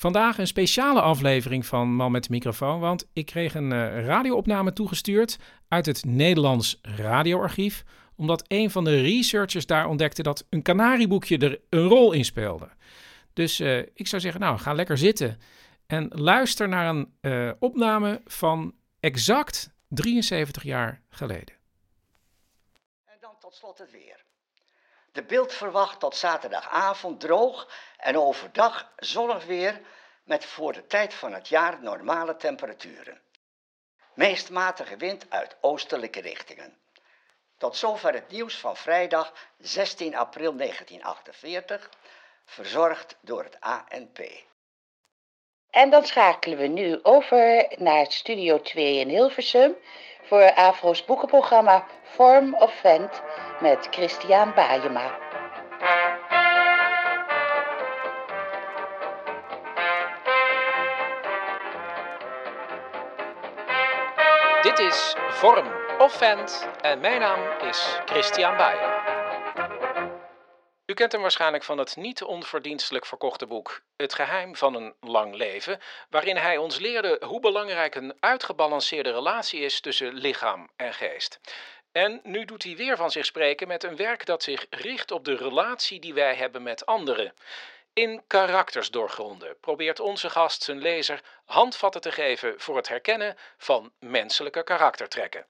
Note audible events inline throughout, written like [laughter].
Vandaag een speciale aflevering van Man met de microfoon, want ik kreeg een eh, radioopname toegestuurd uit het Nederlands radioarchief, omdat een van de researchers daar ontdekte dat een kanarieboekje er een rol in speelde. Dus eh, ik zou zeggen, nou, ga lekker zitten en luister naar een eh, opname van exact 73 jaar geleden. En dan tot slot het weer. De beeld verwacht tot zaterdagavond droog en overdag zonnig weer met voor de tijd van het jaar normale temperaturen. Meest matige wind uit oostelijke richtingen. Tot zover het nieuws van vrijdag 16 april 1948, verzorgd door het ANP. En dan schakelen we nu over naar Studio 2 in Hilversum voor Afro's boekenprogramma Form of Vent met Christian Bajema. Dit is Vorm of Vent en mijn naam is Christian Baier. U kent hem waarschijnlijk van het niet onverdienstelijk verkochte boek Het geheim van een lang leven, waarin hij ons leerde hoe belangrijk een uitgebalanceerde relatie is tussen lichaam en geest. En nu doet hij weer van zich spreken met een werk dat zich richt op de relatie die wij hebben met anderen. In Karakters doorgronden probeert onze gast zijn lezer handvatten te geven voor het herkennen van menselijke karaktertrekken.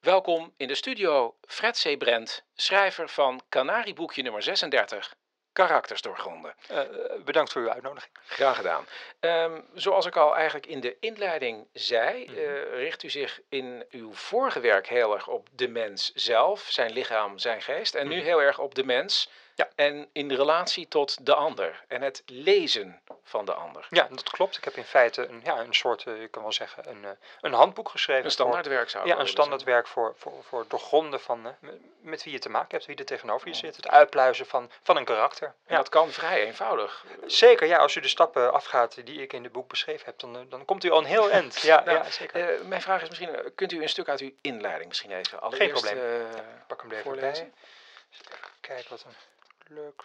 Welkom in de studio Fred C. Brent, schrijver van Canarieboekje nummer 36, Karakters doorgronden. Eh, bedankt voor uw uitnodiging. Graag gedaan. Ehm, zoals ik al eigenlijk in de inleiding zei, Mhm. eh, richt u zich in uw vorige werk heel erg op de mens zelf, zijn lichaam, zijn geest. En nu Mhm. heel erg op de mens Ja. en in de relatie tot de ander en het lezen van de ander. Ja, dat klopt. Ik heb in feite een, ja, een soort, eh, je kan wel zeggen, een, eh, een handboek geschreven. Een standaardwerk zou ja, een standaardwerk voor, voor, voor het doorgronden van eh, met- wie je te maken hebt, wie er tegenover je zit. Het uitpluizen van, van een karakter. En Ja. dat kan vrij eenvoudig. Zeker, ja, als u de stappen afgaat die ik in het boek beschreven heb, dan, dan komt u al een heel eind. [laughs] Ja, Nou, ja zeker. Mijn vraag is misschien, kunt u een stuk uit uw inleiding misschien even allereerst probleem. eh, Pak hem er even voorlezen? bij. Kijk wat een leuk.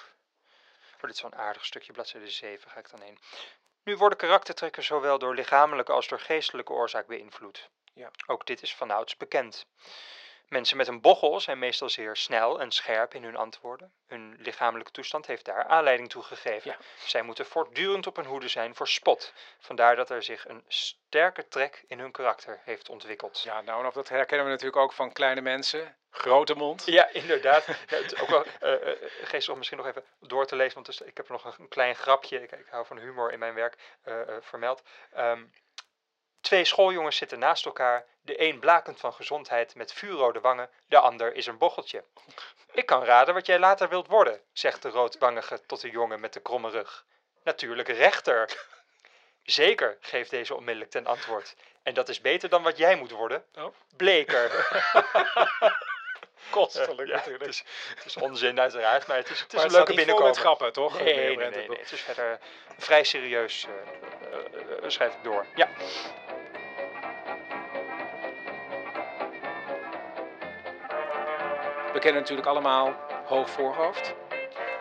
Oh, dit is wel een aardig stukje, bladzijde 7 ga ik dan heen. Nu worden karaktertrekken zowel door lichamelijke als door geestelijke oorzaak beïnvloed. Ja. Ook dit is vanouds bekend. Mensen met een bochel zijn meestal zeer snel en scherp in hun antwoorden. Hun lichamelijke toestand heeft daar aanleiding toe gegeven. Ja. Zij moeten voortdurend op hun hoede zijn voor spot. Vandaar dat er zich een sterke trek in hun karakter heeft ontwikkeld. Ja, nou, en of dat herkennen we natuurlijk ook van kleine mensen. Grote mond. Ja, inderdaad. Ja, het is ook wel eh, eh, geestig om misschien nog even door te lezen, want dus, ik heb nog een, klein grapje, ik, ik hou van humor in mijn werk, eh, vermeld. Ehm, twee schooljongens zitten naast elkaar, de een blakend van gezondheid met vuurrode wangen, de ander is een bocheltje. Ik kan raden wat jij later wilt worden, zegt de roodwangige tot de jongen met de kromme rug. Natuurlijk rechter. Zeker, geeft deze onmiddellijk ten antwoord. En dat is beter dan wat jij moet worden. Oh. Bleker. [laughs] Kostelijk natuurlijk. Het is, het is onzin uiteraard, maar het is, het is een leuke met binnenkomer. grappen, toch? Nee, nee, het nee, boek. Het is verder vrij serieus, eh, eh, eh, schrijf ik door. Ja. We kennen natuurlijk allemaal hoog voorhoofd.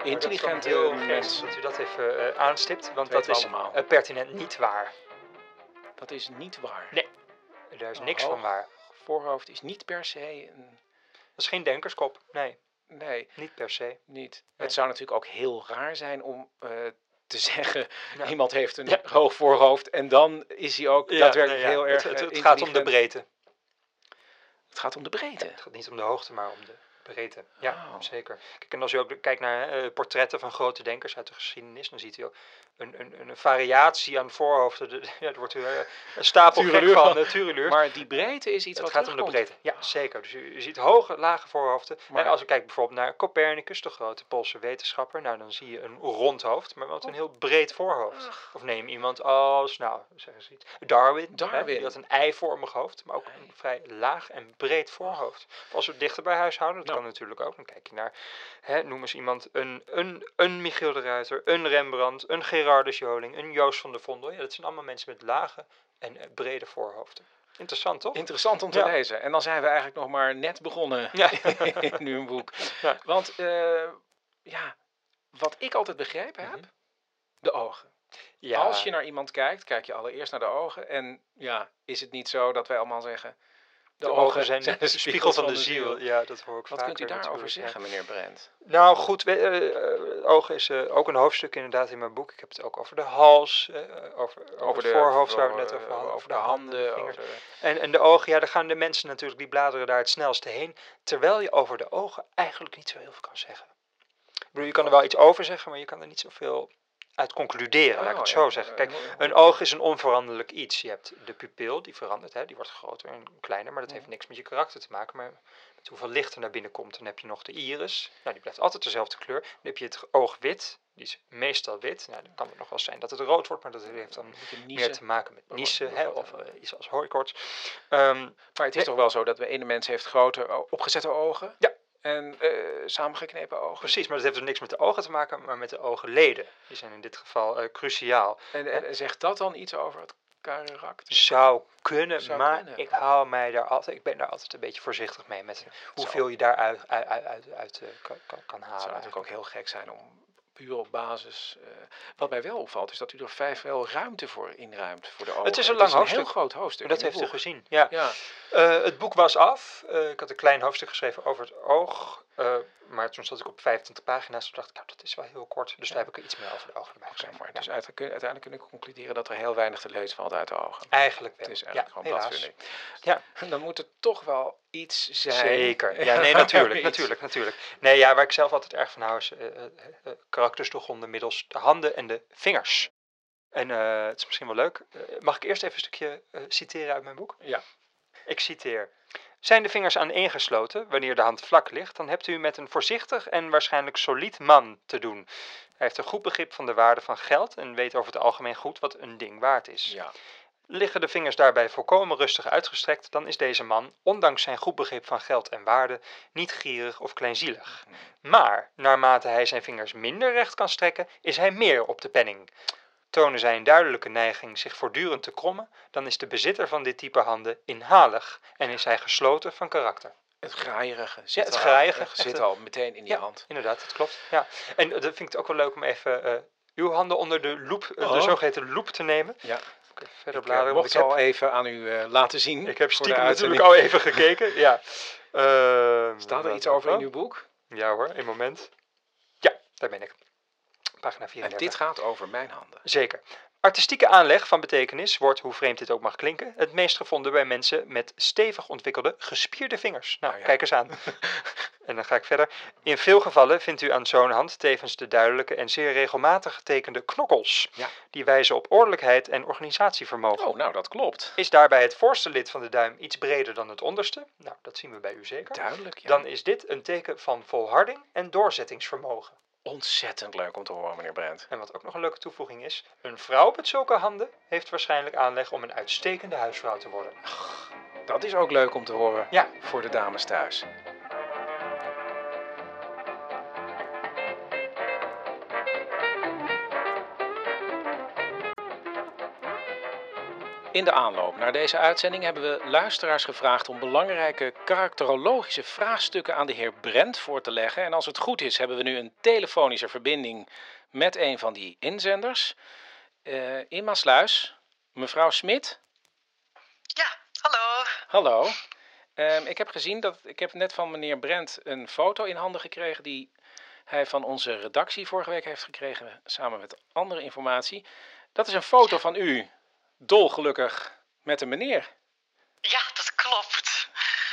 Intelligente heel mens. geestig dat u dat even eh, aanstipt, want Dat dat is allemaal. eh, pertinent niet waar. Dat is niet waar. Nee. Daar is niks van waar. Voorhoofd is niet per se een... Is geen denkerskop. Nee, Nee, niet per se. niet. Nee. Het zou natuurlijk ook heel raar zijn om eh, te [laughs] zeggen... Iemand heeft een Ja. hoog voorhoofd en dan is hij ook Ja, daadwerkelijk nee, ja. heel erg Het, het, eh, het gaat om de breedte. Het gaat om de breedte. Het gaat niet om de hoogte, maar om de breedte. Ja, Oh. zeker. Kijk, en als u ook kijkt naar eh, portretten van grote denkers uit de geschiedenis, dan ziet u ook een, een, een variatie aan voorhoofden. De, [laughs] ja, er wordt uh, een stapel gek van uh, Maar die breedte is iets Het wat gaat om de breedte. Ja, zeker. Dus je, je ziet hoge, lage voorhoofden. Maar- en als je kijkt bijvoorbeeld naar Copernicus, de grote Poolse wetenschapper, nou dan zie je een rond hoofd, maar wat een heel breed voorhoofd. Of neem iemand als, nou, zeggen ze iets, Darwin. Hè, Darwin. die had een eivormig hoofd, maar ook een vrij laag en breed voorhoofd. Of als we het dichter bij huis houden, dat Nou. kan natuurlijk ook. Dan kijk je naar, hè, noem eens iemand, een, een, een Michiel de Ruiter, een Rembrandt, een Gerardus Joling, een Joost van der Vondel. Ja, dat zijn allemaal mensen met lage en eh, brede voorhoofden. Interessant, toch? Interessant om te Ja. lezen. En dan zijn we eigenlijk nog maar net begonnen Ja. [laughs] in uw boek. Ja. Want eh, ja, wat ik altijd begrepen heb, de ogen. Mhm. Ja. Als je naar iemand kijkt, kijk je allereerst naar de ogen. En ja, is het niet zo dat wij allemaal zeggen... De, ogen zijn de [laughs] spiegel van de ziel. Ja, dat hoor ik Wat vaker kunt u daarover zeggen, meneer Brent? Nou goed, we- eh, eh, ogen is eh, ook een hoofdstuk inderdaad in mijn boek. Ik heb het ook over de hals, eh, over, over, het voorhoofd waar we het net over hadden. over de handen. En, en de ogen, ja, daar gaan de mensen natuurlijk, die bladeren daar het snelste heen. Terwijl je over de ogen eigenlijk niet zo heel veel kan zeggen. Ik bedoel, je kan er wel iets over zeggen, maar je kan er niet zoveel uit concluderen, laat ik Oh, het ja. zo zeggen. Kijk, een oog is een onveranderlijk iets. Je hebt de pupil, die verandert, hè, die wordt groter en kleiner, maar dat heeft niks met je karakter te maken, maar met hoeveel licht er naar binnen komt. Dan heb je nog de iris, nou, die blijft altijd dezelfde kleur. Dan heb je het oog wit, die is meestal wit. Nou, dan kan het nog wel zijn dat het rood wordt, maar dat heeft dan meer te maken met niezen, hè, of eh, iets als hooikoorts. Ehm, Maar het is Nee. toch wel zo dat de ene mens heeft grote opgezette ogen. Ja. En eh, samengeknepen ogen. precies, maar dat heeft dus niks met de ogen te maken, maar met de ogenleden. Die zijn in dit geval eh, cruciaal. En, en zegt dat dan iets over het karakter? Zou kunnen, Zou maar kunnen. ik hou mij daar altijd, ik ben daar altijd een beetje voorzichtig mee met hoeveel je daaruit uit, uit, uit, uit, eh, kan, kan, kan halen. Het zou natuurlijk ook heel gek zijn om puur op basis. eh, wat mij wel opvalt, is dat u er vrij veel ruimte voor inruimt voor de ogen. is een lang heel hoofdstuk. groot hoofdstuk. Dat heeft u gezien, ja. Ja, Eh, het boek was af. Eh, ik had een klein hoofdstuk geschreven over het oog. Eh, maar toen zat ik op 25 pagina's. Toen dacht ik, nou, dat is wel heel kort. Dus daar heb ik er iets meer over de ogen maar. Ja. Dus uiteindelijk, uiteindelijk kunnen we concluderen dat er heel weinig te lezen valt uit de ogen. Eigenlijk wel. Het is ja, eigenlijk gewoon helaas. ik. Ja. Dan moet er toch wel iets zijn. Zeker. [laughs] Ja, nee, natuurlijk, natuurlijk, natuurlijk. Nee, ja, waar ik zelf altijd erg van hou is eh, eh, karakters doorgronden middels de handen en de vingers. En het is misschien wel leuk. Mag ik eerst even een stukje citeren uit mijn boek? Ja. Ik citeer. Zijn de vingers aaneengesloten, wanneer de hand vlak ligt, dan hebt u met een voorzichtig en waarschijnlijk solied man te doen. Hij heeft een goed begrip van de waarde van geld en weet over het algemeen goed wat een ding waard is. Ja. Liggen de vingers daarbij volkomen rustig uitgestrekt, dan is deze man, ondanks zijn goed begrip van geld en waarde, niet gierig of kleinzielig. Maar naarmate hij zijn vingers minder recht kan strekken, is hij meer op de penning. Tonen zij een duidelijke neiging zich voortdurend te krommen, dan is de bezitter van dit type handen inhalig en is hij gesloten van karakter. Het graaierige zit, het al- graaierige, zit echt, al meteen in die ja, hand. Inderdaad, dat klopt. Ja. En eh, dat vind ik het ook wel leuk om even eh, uw handen onder de loep, eh, de Oh. zogeheten loep te nemen. Ja. Verder Ik bladeren. want mocht ik heb- al even aan u laten zien. Ik heb stiekem natuurlijk al even gekeken. Ja. Ehm, [laughs] Staat er wat- iets over in uw boek? Ja hoor, een moment. Ja, daar ben ik. Pagina En 34. dit gaat over mijn handen. Zeker. Artistieke aanleg van betekenis wordt, hoe vreemd dit ook mag klinken, het meest gevonden bij mensen met stevig ontwikkelde gespierde vingers. Nou, Nou ja. kijk eens aan. [laughs] en dan ga ik verder. In veel gevallen vindt u aan zo'n hand tevens de duidelijke en zeer regelmatig getekende knokkels. Ja. Die wijzen op ordelijkheid en organisatievermogen. Oh, nou dat klopt. Is daarbij het voorste lid van de duim iets breder dan het onderste? Nou, dat zien we bij u zeker. Duidelijk, ja. Dan is dit een teken van volharding en doorzettingsvermogen. Ontzettend leuk om te horen, meneer Brent. En wat ook nog een leuke toevoeging is, een vrouw met zulke handen heeft waarschijnlijk aanleg om een uitstekende huisvrouw te worden. Dat is ook leuk om te horen Ja. voor de dames thuis. In de aanloop naar deze uitzending hebben we luisteraars gevraagd om belangrijke karakterologische vraagstukken aan de heer Brent voor te leggen. En als het goed is, hebben we nu een telefonische verbinding met een van die inzenders. Eh in Maasluis, mevrouw Smit. Ja, hallo. Hallo. Ehm, ik heb gezien dat ik heb net van meneer Brent een foto in handen gekregen die hij van onze redactie vorige week heeft gekregen, samen met andere informatie. Dat is een foto van u, dolgelukkig met een meneer. Ja, dat klopt.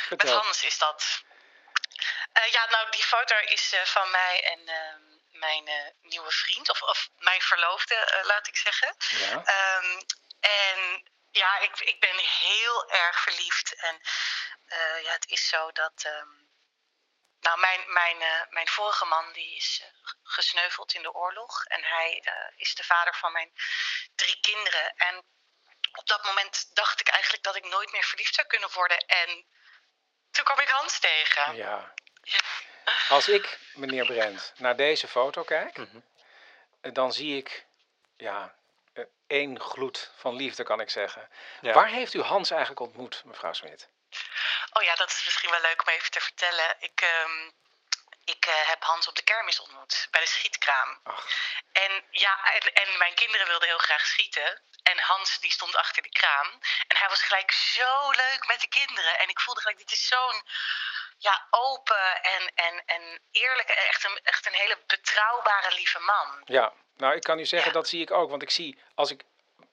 Met. Hans is dat. Eh, ja, nou, die foto is eh, van mij en eh, mijn eh, nieuwe vriend, of, of mijn verloofde, laat ik zeggen. Ja. Ehm, en ja, ik, ik ben heel erg verliefd. En ja, het is zo dat. ehm, nou, mijn, mijn, mijn vorige man die is gesneuveld in de oorlog. En hij is de vader van mijn drie kinderen. En op dat moment dacht ik eigenlijk dat ik nooit meer verliefd zou kunnen worden. En toen kwam ik Hans tegen. Ja. Als ik, meneer Brent, naar deze foto kijk, Mhm. dan zie ik ja, eh, één gloed van liefde, kan ik zeggen. Ja. Waar heeft u Hans eigenlijk ontmoet, mevrouw Smit? Oh ja, dat is misschien wel leuk om even te vertellen. Ik, ehm, ik eh, heb Hans op de kermis ontmoet, bij de schietkraam. Ach. En ja, en, en mijn kinderen wilden heel graag schieten. En Hans die stond achter de kraam. En hij was gelijk zo leuk met de kinderen. En ik voelde gelijk, dit is zo'n ja, open en, en, en eerlijk. Echt een, echt een hele betrouwbare, lieve man. Ja, nou, ik kan u zeggen, dat zie ik ook. Want ik zie, als ik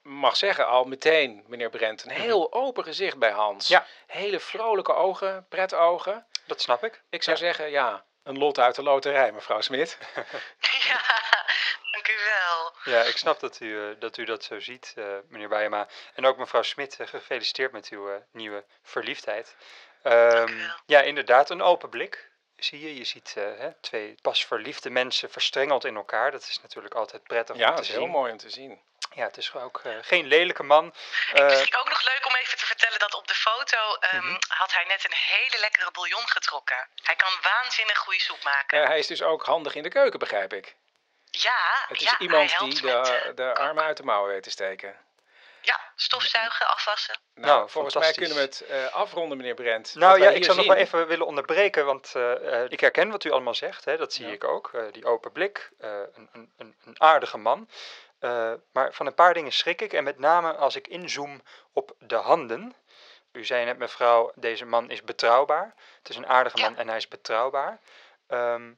mag zeggen, al meteen, meneer Brent, een heel open gezicht bij Hans. Ja. Hele vrolijke ogen, pretogen. Dat snap ik. Ik zou zeggen, ja, een lot uit de loterij, mevrouw Smit. [laughs] ja, dank u wel. Ja, ik snap dat u, eh, dat, u dat zo ziet, eh, meneer Bijema. En ook mevrouw Smit, eh, gefeliciteerd met uw nieuwe verliefdheid. Ehm, ja, inderdaad, een open blik. Zie je, je ziet hè, twee pas verliefde mensen verstrengeld in elkaar. Dat is natuurlijk altijd prettig Ja, om te dat is zien. heel mooi om te zien. Ja, het is ook eh, geen lelijke man. Eh, Misschien ook nog leuk om even te vertellen dat op de foto ehm, Mhm. had hij net een hele lekkere bouillon getrokken. Hij kan waanzinnig goede soep maken. Hij is dus ook handig in de keuken, begrijp ik. Ja, Het is ja iemand hij die helpt met, de, eh, de armen uit de mouwen weet te steken. ja, stofzuigen, afwassen. Nou, Nou, volgens mij kunnen we het eh, afronden, meneer Brent. Nou ja, ik zou nog wel zien- even willen onderbreken, want ik herken wat u allemaal zegt, hè, dat zie Ja. ik ook. eh, die open blik, eh, een, een, een, een aardige man. Eh, maar van een paar dingen schrik ik, en met name als ik inzoom op de handen. U zei net, mevrouw, deze man is betrouwbaar. Het is een aardige Ja. man en hij is betrouwbaar. Ehm,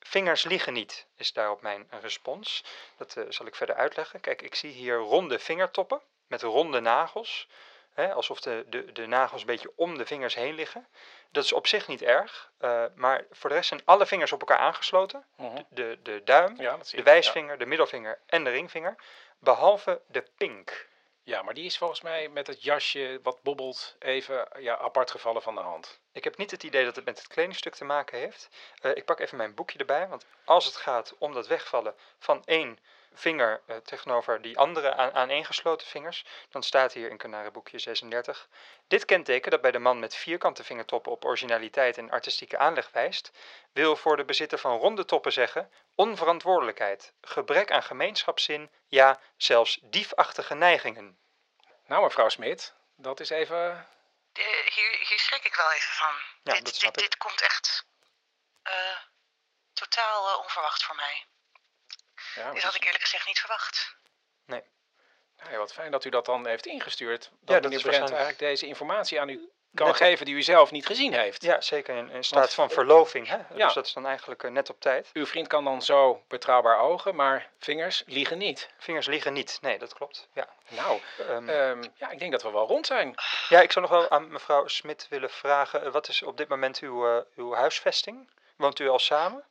vingers liegen niet, is daarop mijn respons. Dat eh, zal ik verder uitleggen. Kijk, ik zie hier ronde vingertoppen met ronde nagels. Hè, alsof de, de, de nagels een beetje om de vingers heen liggen. Dat is op zich niet erg, eh, maar voor de rest zijn alle vingers op elkaar aangesloten. Mhm. De, de duim, Ja, de wijsvinger, de middelvinger en de ringvinger. Behalve de pink. Ja. ja, maar die is volgens mij met het jasje wat bobbelt even ja, apart gevallen van de hand. Ik heb niet het idee dat het met het kledingstuk te maken heeft. Eh, ik pak even mijn boekje erbij, want als het gaat om dat wegvallen van één vinger eh, tegenover die andere aan, aaneengesloten vingers, dan staat hier in Kanarenboekje 36. Dit kenteken dat bij de man met vierkante vingertoppen op originaliteit en artistieke aanleg wijst, wil voor de bezitter van ronde toppen zeggen onverantwoordelijkheid, gebrek aan gemeenschapszin, ja, zelfs diefachtige neigingen. Nou, mevrouw Smit, dat is even... Hier, hier schrik ik wel even van. Ja, dit, dat snap dit, ik. dit komt echt eh, totaal eh, onverwacht voor mij. Ja, Dit had ik eerlijk gezegd niet verwacht. Nou ja, wat fijn dat u dat dan heeft ingestuurd. Dat dat meneer is Brent eigenlijk deze informatie aan u kan Net op- geven die u zelf niet gezien heeft. Ja, zeker in, in staat Want- van verloving. Hè? Ja. Dus dat is dan eigenlijk eh, net op tijd. Uw vriend kan dan zo betrouwbaar ogen, maar vingers liegen niet. Vingers liegen niet. Nee, dat klopt. Ja, Nou, Ehm, ehm, ja, ik denk dat we wel rond zijn. ja ik zou nog wel aan mevrouw Smit willen vragen. eh, wat is op dit moment uw, eh, uw huisvesting? Woont u al samen?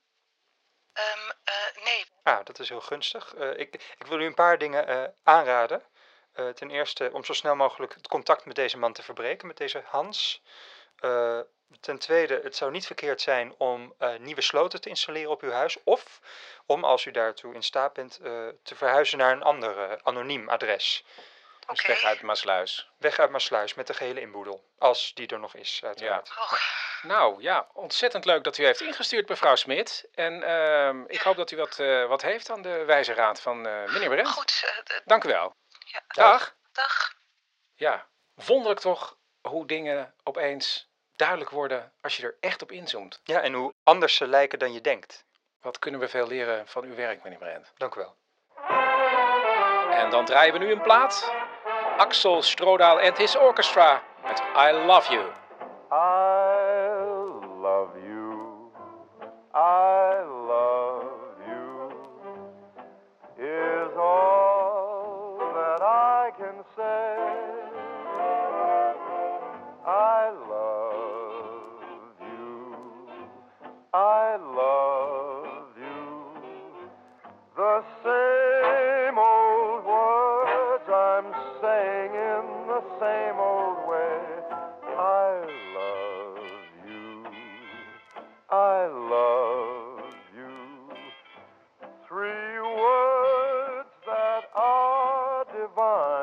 Ehm, eh, nee, Ah, dat is heel gunstig. Eh, ik, ik wil u een paar dingen eh, aanraden. Eh, ten eerste om zo snel mogelijk het contact met deze man te verbreken, met deze Hans. Ten tweede, het zou niet verkeerd zijn om nieuwe sloten te installeren op uw huis. Of om, als u daartoe in staat bent, te verhuizen naar een ander anoniem adres. Dus oké. weg uit Maasluis. Weg uit Maasluis met de gehele inboedel. Als die er nog is, uiteraard. Oh, Nou ja, ontzettend leuk dat u heeft ingestuurd, mevrouw Smit. En ehm, ik hoop dat u wat, eh, wat heeft aan de wijze raad van eh, meneer Brent. goed. eh, Dank u wel. Ja. Dag. dag. Ja, wonderlijk toch hoe dingen opeens duidelijk worden als je er echt op inzoomt. Ja, en hoe anders ze lijken dan je denkt. Wat kunnen we veel leren van uw werk, meneer Brent. Dank u wel. En dan draaien we nu een plaat. Axel Strodaal and his orchestra met I Love You. Ah, divine.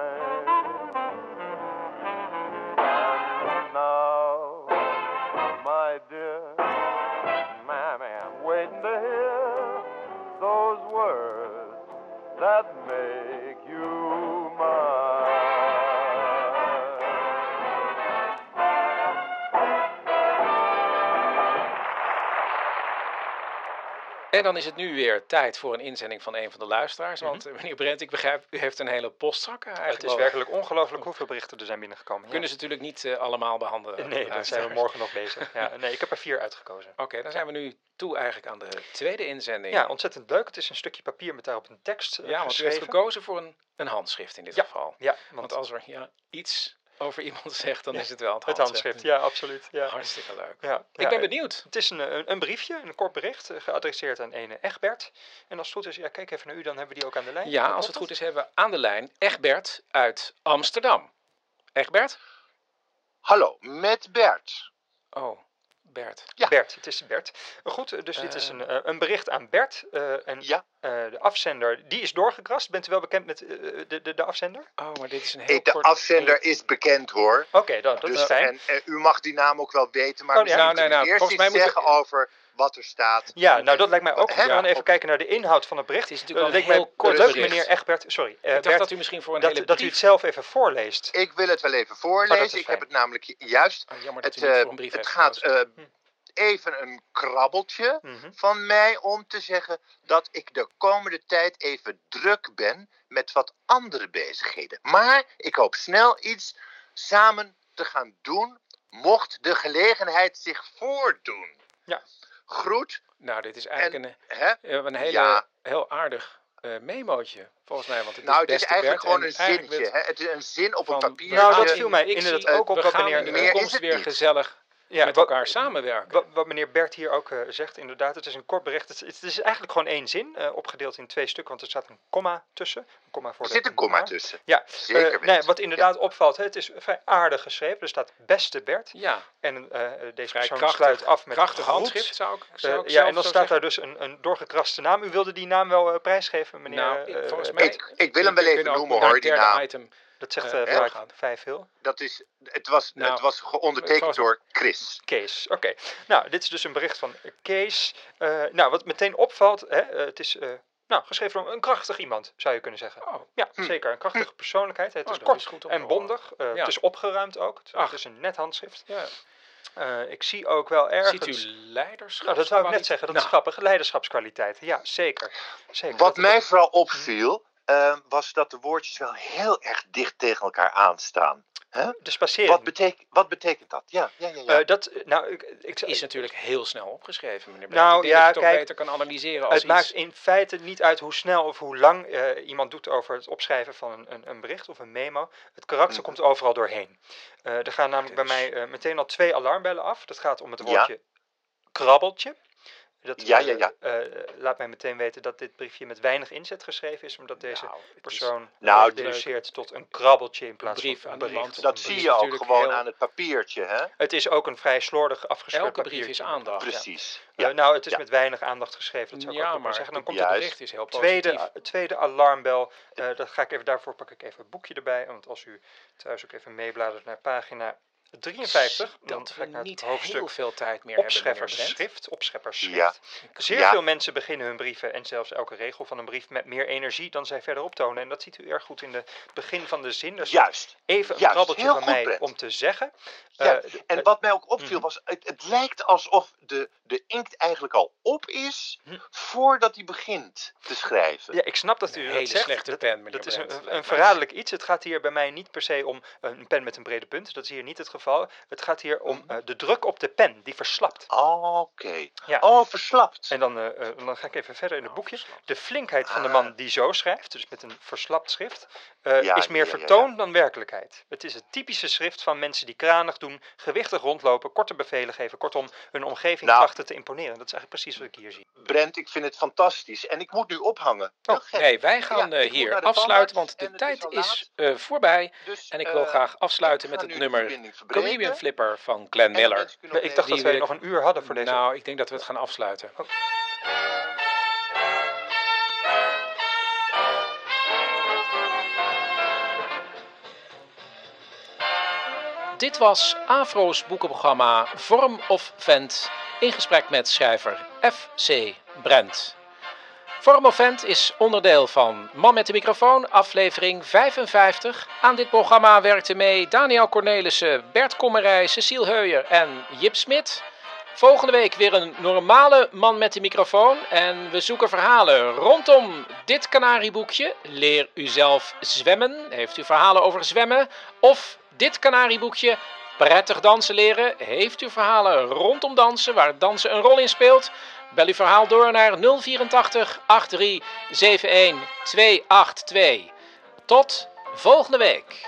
En dan is het nu weer tijd voor een inzending van een van de luisteraars. Want Mhm. eh, meneer Brent, ik begrijp, u heeft een hele postzak eigenlijk. Het is werkelijk ongelooflijk hoeveel berichten er zijn binnengekomen. ja. Kunnen ze natuurlijk niet eh, allemaal behandelen. Nee, daar zijn we morgen nog bezig. Ja, nee, ik heb er vier uitgekozen. Oké, dan zijn we nu toe eigenlijk aan de tweede inzending. Ja, ontzettend leuk. Het is een stukje papier met daarop een tekst eh, Ja, want u geschreven. heeft gekozen voor een, een handschrift in dit Ja, geval. Ja, Want als er ja, iets over iemand zegt, dan Ja, is het wel het het handschrift. ja, absoluut. Ja. Hartstikke leuk. Ja, Ik ja, ben benieuwd. Het is een, een, een briefje, een kort bericht, eh, geadresseerd aan ene Egbert. En als het goed is, ja, kijk even naar u, dan hebben we die ook aan de lijn. Ja, als het goed is, hebben we aan de lijn Egbert uit Amsterdam. Egbert? Hallo, met Bert. Oh, Bert. Ja. Bert, het is Bert. Eh, Goed, eh, dus dit is een, eh, een bericht aan Bert. eh, en Ja. eh, de afzender, die is doorgekrast. Bent u wel bekend met eh, de, de, de afzender? Oh, maar dit is een heel Eh, De kort... afzender is bekend hoor. Oké, dan, dat Dus, is fijn. en eh, u mag die naam ook wel weten, maar Oh, ja. kunt u Nou, nou, eerst volgens iets zeggen over wat er staat. Ja, nou dat lijkt mij ook. We gaan even Op- kijken naar de inhoud van het bericht. Is natuurlijk wel een heel kort leuk, bericht. meneer Egbert. Sorry, eh, Ik dacht Bert, dat u misschien voor een dat, hele dat u het zelf even voorleest. Ik wil het wel even Oh, voorlezen. ik heb het namelijk ju- juist. Oh, jammer dat Het, u niet eh, voor een brief het heeft gaat eh, even een krabbeltje Mhm. van mij om te zeggen dat ik de komende tijd even druk ben met wat andere bezigheden. Maar ik hoop snel iets samen te gaan doen, mocht de gelegenheid zich voordoen. Ja. Groet. Nou, dit is eigenlijk een, Hè? eh, een hele, Ja. heel aardig eh, memootje, volgens mij. Want het Nou, het is eigenlijk Bert gewoon en een zinnetje. Hè? Het is een zin op van- een papier. Nou, dat viel mij ik inderdaad zie- ook op gaan meneer- in de Meer is toekomst het weer niet. gezellig Ja, met wat- elkaar samenwerken. Wat, wat meneer Bert hier ook eh, zegt, inderdaad, het is een kort bericht. Het, het is eigenlijk gewoon één zin, eh, opgedeeld in twee stukken, want er staat een komma tussen. Een komma voor Er zit een komma tussen. Ja, Zeker eh, nee, wat inderdaad opvalt, hè, het is vrij aardig geschreven. Er staat beste Bert. Ja, En eh, deze vrij persoon krachtig, sluit af met krachtig handschrift zou ik, zou ik ja, en dan staat zeggen. daar dus een, een doorgekraste naam. U wilde die naam wel prijsgeven, meneer? Nou, ik- volgens mij... Ik, ik wil hem wel we even noemen hoor, die naam. item. Dat zegt eh, eh vaak vijf heel. Dat is, het, was, Nou, het was geondertekend het was- door Chris. Kees, oké. Nou, dit is dus een bericht van Kees. Eh, nou, wat meteen opvalt, hè, het is nou, geschreven door een krachtig iemand, zou je kunnen zeggen. Oh, Ja, zeker. Een krachtige persoonlijkheid. Het Oh, is dat kort is goed en bondig. Ja. Het is opgeruimd ook. Het, Ach. het is een net handschrift. ja. Ik zie ook wel ergens... Ziet u leiderschap? Nou, dat zou ik net zeggen. Dat is Nou, grappig. Leiderschapskwaliteiten. Ja, zeker. zeker. Wat Dat- mij vooral opviel, eh, was dat de woordjes wel heel erg dicht tegen elkaar aanstaan. De spacering. Wat, betek, wat betekent dat? Ja, ja, ja. ja. Eh, dat, nou, ik, ik, Het is natuurlijk heel snel opgeschreven, meneer Nou, ja, dat je toch kijk, beter kan analyseren als Het maakt iets... in feite niet uit hoe snel of hoe lang eh, iemand doet over het opschrijven van een, een, een bericht of een memo. Het karakter Mhm. komt overal doorheen. Eh, er gaan namelijk bij Dus- mij eh, meteen al twee alarmbellen af. Dat gaat om het Ja. woordje krabbeltje. Dat, Ja, ja, ja. eh, laat mij meteen weten dat dit briefje met weinig inzet geschreven is, omdat deze Nou, is persoon Nou, deduceert tot een krabbeltje in plaats brief van een bericht. dat een zie brief je ook gewoon heel- aan het papiertje, hè? Het is ook een vrij slordig afgescheurd Elke brief papiertje. is aandacht. Precies. Eh, Ja. nou, het is Ja. met weinig aandacht geschreven, dat zou ik Ja, ook maar zeggen. Dan komt Juist. het bericht is heel positief. tweede, tweede alarmbel. eh dat ga ik even, daarvoor pak ik even het boekje erbij. Want als u thuis ook even meebladert naar pagina 53, dan dat ga we ik naar het niet hoofdstuk heel veel tijd meer hebben, meneer Brent. opscheppersschrift. opscheppersschrift. Ja. Zeer Ja. veel mensen beginnen hun brieven en zelfs elke regel van een brief met meer energie dan zij verderop tonen. En dat ziet u erg goed in het begin van de zin. Staat Juist. even een Juist, krabbeltje heel van mij om te zeggen. Ja, Eh, en eh, wat mij ook opviel mhm. was, het, het lijkt alsof de, de inkt eigenlijk al op is Hm. voordat hij begint te schrijven. Ja, ik snap dat u Een dat hele zegt. slechte dat, pen, meneer dat is een, een verraderlijk iets. Het gaat hier bij mij niet per se om een pen met een brede punt. Dat is hier niet het geval. Het gaat hier om Mhm. eh, de druk op de pen, die verslapt. Oké. Ja. Oh, verslapt. En dan, eh, eh, dan ga ik even verder in het Oh, boekje. De flinkheid van de Ah. man die zo schrijft, dus met een verslapt schrift, Ja, is meer ja, vertoon dan werkelijkheid. Het is het typische schrift van mensen die kranig doen, gewichtig rondlopen, korte bevelen geven. Kortom, hun omgeving Nou. trachten te imponeren. Dat is eigenlijk precies wat ik hier zie. Brent, ik vind het fantastisch. En ik moet nu ophangen. Oh. Nee, wij gaan hier afsluiten, want de tijd is voorbij. Dus, En ik wil graag afsluiten met het nummer verbreden. Comedian Flipper van Glenn Miller. Ik dacht dat wij nog een uur hadden voor deze. Nou, ik denk dat we het gaan afsluiten. Oh. Dit was Afro's boekenprogramma Vorm of Vent in gesprek met schrijver F.C. Brent. Vorm of Vent is onderdeel van Man met de microfoon, aflevering 55. Aan dit programma werkten mee Daniel Cornelissen, Bert Kommerij, Cecile Heuyer en Jip Smit. Volgende week weer een normale man met de microfoon. En we zoeken verhalen rondom dit kanarieboekje. Leer u zelf zwemmen. Heeft u verhalen over zwemmen? Of dit kanarieboekje. Prettig dansen leren. Heeft u verhalen rondom dansen waar dansen een rol in speelt? Bel uw verhaal door naar 084 83 71 282. Tot volgende week.